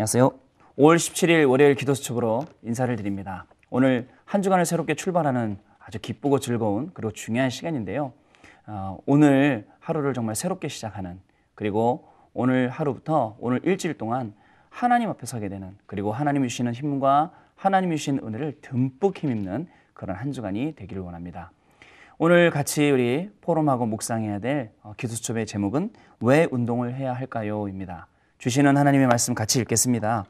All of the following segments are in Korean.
안녕하세요. 5월 17일 월요일 기도 수첩으로 인사를 드립니다. 오늘 한 주간을 새롭게 출발하는 아주 기쁘고 즐거운 그리고 중요한 시간인데요. 어, 오늘 하루를 정말 새롭게 시작하는 그리고 오늘 하루부터 오늘 일주일 동안 하나님 앞에 서게 되는 그리고 하나님이 주시는 힘과 하나님이 주신 은혜를 듬뿍 힘입는 그런 한 주간이 되기를 원합니다. 오늘 같이 우리 포럼하고 묵상해야 될 어, 기도 수첩의 제목은 왜 운동을 해야 할까요?입니다. 주시는 하나님의 말씀 같이 읽겠습니다.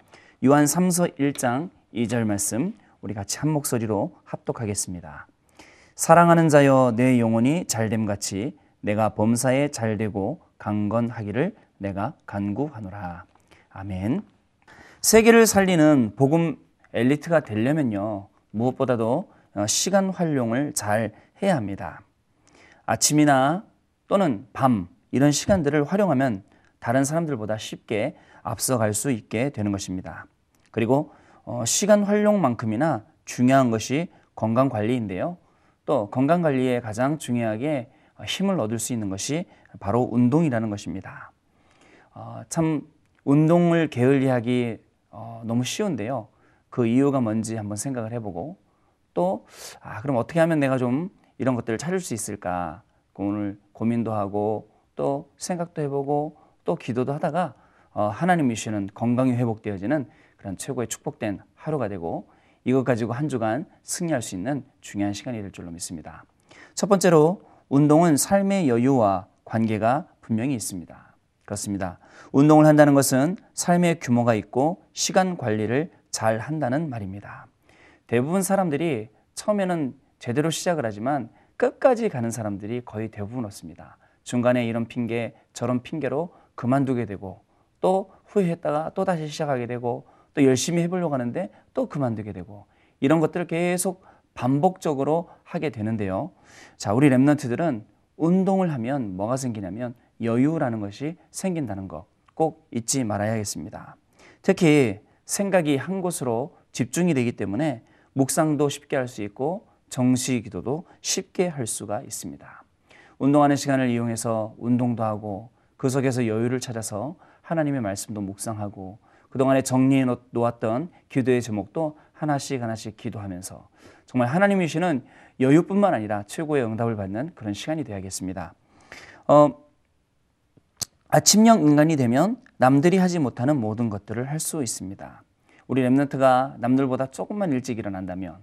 요한 3서 1장 2절 말씀 우리 같이 한 목소리로 합독하겠습니다. 사랑하는 자여 내 영혼이 잘됨 같이 내가 범사에 잘되고 강건하기를 내가 간구하노라. 아멘. 세계를 살리는 복음 엘리트가 되려면요. 무엇보다도 어, 시간 활용을 잘 해야 합니다. 아침이나 또는 밤 이런 시간들을 활용하면 다른 사람들보다 쉽게 앞서갈 수 있게 되는 것입니다. 그리고 어, 시간 활용만큼이나 중요한 것이 건강 관리인데요. 또 건강 관리에 가장 중요하게 힘을 얻을 수 있는 것이 바로 운동이라는 것입니다. 어, 참 운동을 게을리하기 어, 너무 쉬운데요. 그 이유가 뭔지 한번 생각을 해보고 또 아, 그럼 어떻게 하면 내가 좀 이런 것들을 찾을 수 있을까 오늘 고민도 하고 또 생각도 해보고 또 기도도 하다가 어, 하나님이 주시는 건강이 회복되어지는 그런 최고의 축복된 하루가 되고 이것 가지고 한 주간 승리할 수 있는 중요한 시간이 될 줄로 믿습니다. 첫 번째로 운동은 삶의 여유와 관계가 분명히 있습니다. 그렇습니다. 운동을 한다는 것은 삶의 규모가 있고 시간 관리를 잘 한다는 말입니다. 대부분 사람들이 처음에는 제대로 시작을 하지만 끝까지 가는 사람들이 거의 대부분 없습니다. 중간에 이런 핑계 저런 핑계로 그만두게 되고 또 후회했다가 또 다시 시작하게 되고 또 열심히 해보려고 하는데 또 그만두게 되고 이런 것들을 계속 반복적으로 하게 되는데요. 자, 우리 랩런트들은 운동을 하면 뭐가 생기냐면 여유라는 것이 생긴다는 거꼭 잊지 말아야겠습니다. 특히 생각이 한 곳으로 집중이 되기 때문에 묵상도 쉽게 할 수 있고 정시 기도도 쉽게 할 수가 있습니다. 운동하는 시간을 이용해서 운동도 하고 그 속에서 여유를 찾아서 하나님의 말씀도 묵상하고 그동안에 정리해 놓았던 기도의 제목도 하나씩 하나씩 기도하면서 정말 하나님이 주시는 여유뿐만 아니라 최고의 응답을 받는 그런 시간이 되어야겠습니다. 어, 아침형 인간이 되면 남들이 하지 못하는 모든 것들을 할 수 있습니다. 우리 랩런트가 남들보다 조금만 일찍 일어난다면,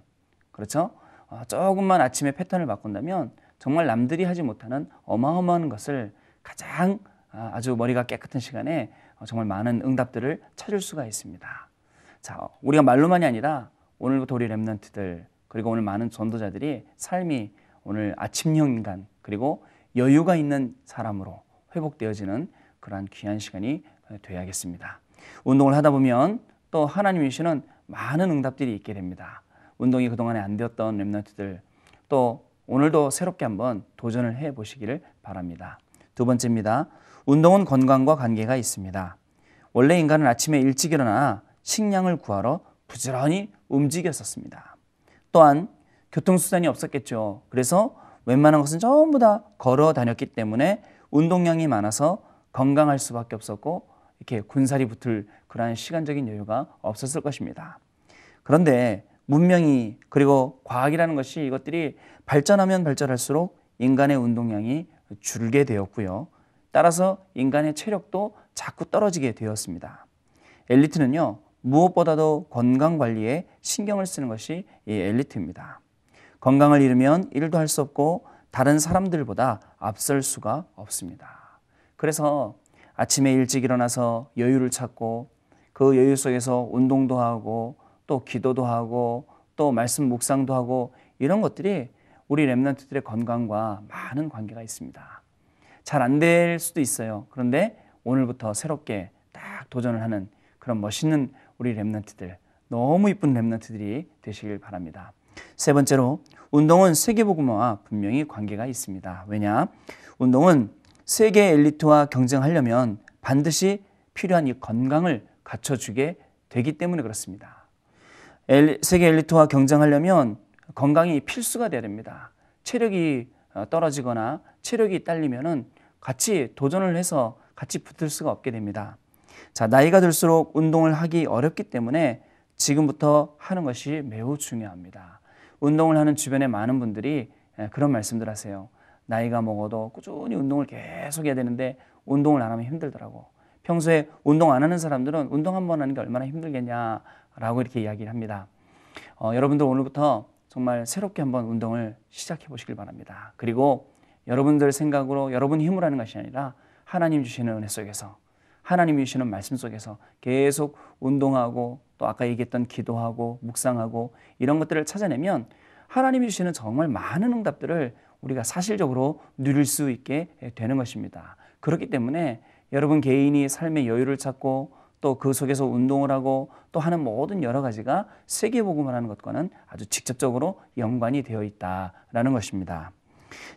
그렇죠? 어, 조금만 아침에 패턴을 바꾼다면 정말 남들이 하지 못하는 어마어마한 것을 가장 아, 아주 머리가 깨끗한 시간에 어, 정말 많은 응답들을 찾을 수가 있습니다. 자, 우리가 말로만이 아니라 오늘부터 우리 랩런트들 그리고 오늘 많은 전도자들이 삶이 오늘 아침형 인간 그리고 여유가 있는 사람으로 회복되어지는 그러한 귀한 시간이 되어야겠습니다. 운동을 하다 보면 또 하나님이 주시는 많은 응답들이 있게 됩니다. 운동이 그동안에 안 되었던 랩런트들 또 오늘도 새롭게 한번 도전을 해 보시기를 바랍니다. 두 번째입니다. 운동은 건강과 관계가 있습니다. 원래 인간은 아침에 일찍 일어나 식량을 구하러 부지런히 움직였었습니다. 또한 교통수단이 없었겠죠. 그래서 웬만한 것은 전부 다 걸어 다녔기 때문에 운동량이 많아서 건강할 수밖에 없었고 이렇게 군살이 붙을 그러한 시간적인 여유가 없었을 것입니다. 그런데 문명이 그리고 과학이라는 것이 이것들이 발전하면 발전할수록 인간의 운동량이 줄게 되었고요. 따라서 인간의 체력도 자꾸 떨어지게 되었습니다. 엘리트는요, 무엇보다도 건강 관리에 신경을 쓰는 것이 이 엘리트입니다. 건강을 잃으면 일도 할 수 없고 다른 사람들보다 앞설 수가 없습니다. 그래서 아침에 일찍 일어나서 여유를 찾고 그 여유 속에서 운동도 하고 또 기도도 하고 또 말씀 묵상도 하고 이런 것들이 우리 랩런트들의 건강과 많은 관계가 있습니다. 잘 안 될 수도 있어요. 그런데 오늘부터 새롭게 딱 도전을 하는 그런 멋있는 우리 랩런트들, 너무 이쁜 랩런트들이 되시길 바랍니다. 세 번째로 운동은 세계복음화와 분명히 관계가 있습니다. 왜냐? 운동은 세계 엘리트와 경쟁하려면 반드시 필요한 이 건강을 갖춰주게 되기 때문에 그렇습니다. 세계 엘리트와 경쟁하려면 건강이 필수가 돼야 됩니다. 체력이 어, 떨어지거나 체력이 딸리면은 같이 도전을 해서 같이 붙을 수가 없게 됩니다. 자, 나이가 들수록 운동을 하기 어렵기 때문에 지금부터 하는 것이 매우 중요합니다. 운동을 하는 주변의 많은 분들이 예, 그런 말씀들 하세요. 나이가 먹어도 꾸준히 운동을 계속 해야 되는데 운동을 안 하면 힘들더라고. 평소에 운동 안 하는 사람들은 운동 한 번 하는 게 얼마나 힘들겠냐라고 이렇게 이야기를 합니다. 어, 여러분들 오늘부터 정말 새롭게 한번 운동을 시작해 보시길 바랍니다. 그리고 여러분들 생각으로 여러분 힘으로 하는 것이 아니라 하나님 주시는 은혜 속에서 하나님이 주시는 말씀 속에서 계속 운동하고 또 아까 얘기했던 기도하고 묵상하고 이런 것들을 찾아내면 하나님이 주시는 정말 많은 응답들을 우리가 사실적으로 누릴 수 있게 되는 것입니다. 그렇기 때문에 여러분 개인이 삶의 여유를 찾고 또 그 속에서 운동을 하고 또 하는 모든 여러 가지가 세계복음을 하는 것과는 아주 직접적으로 연관이 되어 있다라는 것입니다.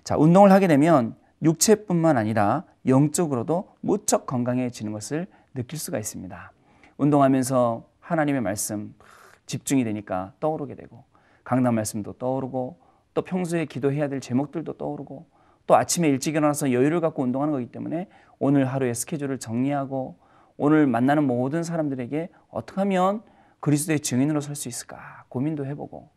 자, 운동을 하게 되면 육체뿐만 아니라 영적으로도 무척 건강해지는 것을 느낄 수가 있습니다. 운동하면서 하나님의 말씀 집중이 되니까 떠오르게 되고 강단 말씀도 떠오르고 또 평소에 기도해야 될 제목들도 떠오르고 또 아침에 일찍 일어나서 여유를 갖고 운동하는 거기 때문에 오늘 하루의 스케줄을 정리하고 오늘 만나는 모든 사람들에게 어떻게 하면 그리스도의 증인으로 설 수 있을까 고민도 해보고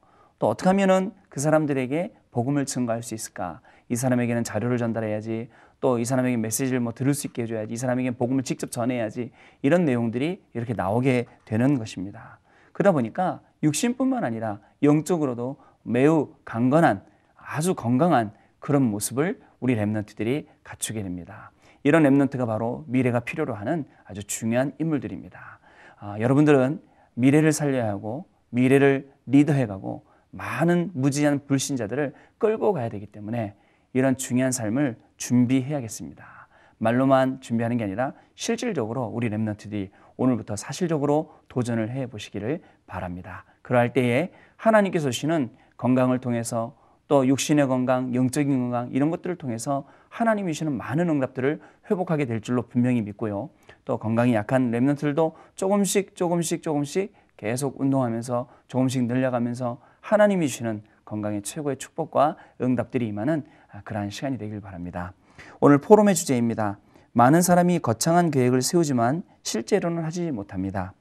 또 어떻게 하면은 그 사람들에게 복음을 증거할 수 있을까 이 사람에게는 자료를 전달해야지 또 이 사람에게 메시지를 뭐 들을 수 있게 해줘야지 이 사람에게 복음을 직접 전해야지 이런 내용들이 이렇게 나오게 되는 것입니다. 그러다 보니까 육신뿐만 아니라 영적으로도 매우 강건한 아주 건강한 그런 모습을 우리 랩런트들이 갖추게 됩니다. 이런 랩런트가 바로 미래가 필요로 하는 아주 중요한 인물들입니다. 아, 여러분들은 미래를 살려야 하고 미래를 리더해가고 많은 무지한 불신자들을 끌고 가야 되기 때문에 이런 중요한 삶을 준비해야겠습니다. 말로만 준비하는 게 아니라 실질적으로 우리 랩런트들이 오늘부터 사실적으로 도전을 해 보시기를 바랍니다. 그러할 때에 하나님께서 주시는 건강을 통해서 또 육신의 건강, 영적인 건강 이런 것들을 통해서 하나님이 주시는 많은 응답들을 회복하게 될 줄로 분명히 믿고요. 또 건강이 약한 랩런트들도 조금씩 조금씩 조금씩 계속 운동하면서 조금씩 늘려가면서 하나님이 주시는 건강의 최고의 축복과 응답들이 임하는 그러한 시간이 되길 바랍니다. 오늘 포럼의 주제입니다. 많은 사람이 거창한 계획을 세우지만 실제로는 하지 못합니다.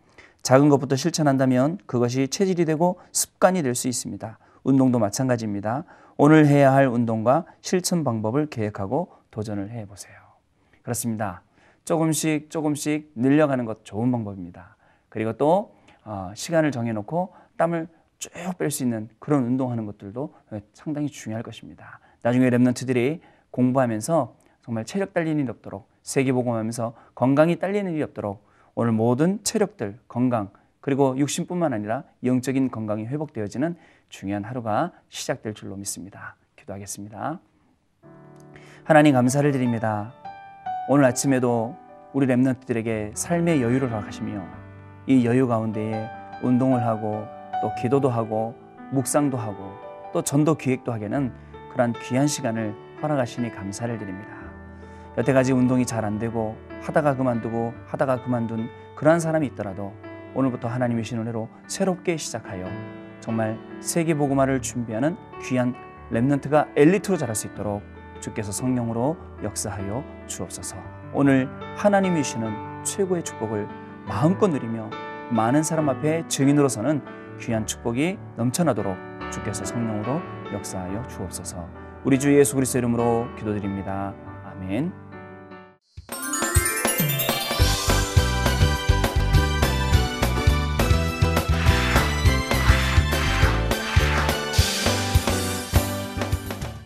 작은 것부터 실천한다면 그것이 체질이 되고 습관이 될 수 있습니다. 운동도 마찬가지입니다. 오늘 해야 할 운동과 실천 방법을 계획하고 도전을 해 보세요. 그렇습니다. 조금씩 조금씩 늘려가는 것 좋은 방법입니다. 그리고 또 어, 시간을 정해놓고 땀을 쭉 뺄 수 있는 그런 운동하는 것들도 상당히 중요할 것입니다. 나중에 랩런트들이 공부하면서 정말 체력 딸리는 일이 없도록 세계복음하면서 건강이 딸리는 일이 없도록 오늘 모든 체력들, 건강 그리고 육신뿐만 아니라 영적인 건강이 회복되어지는 중요한 하루가 시작될 줄로 믿습니다. 기도하겠습니다. 하나님 감사를 드립니다. 오늘 아침에도 우리 랩런트들에게 삶의 여유를 허락하시며 이 여유 가운데에 운동을 하고 또 기도도 하고 묵상도 하고 또 전도 기획도 하게는 그러한 귀한 시간을 허락하시니 감사를 드립니다. 여태까지 운동이 잘 안 되고 하다가 그만두고 하다가 그만둔 그러한 사람이 있더라도 오늘부터 하나님의 신은혜로 새롭게 시작하여 정말 세계 복음화를 준비하는 귀한 렘넌트가 엘리트로 자랄 수 있도록 주께서 성령으로 역사하여 주옵소서. 오늘 하나님이 주시는 최고의 축복을 마음껏 누리며 많은 사람 앞에 증인으로서는 귀한 축복이 넘쳐나도록 주께서 성령으로 역사하여 주옵소서. 우리 주 예수 그리스도 이름으로 기도드립니다. 아멘.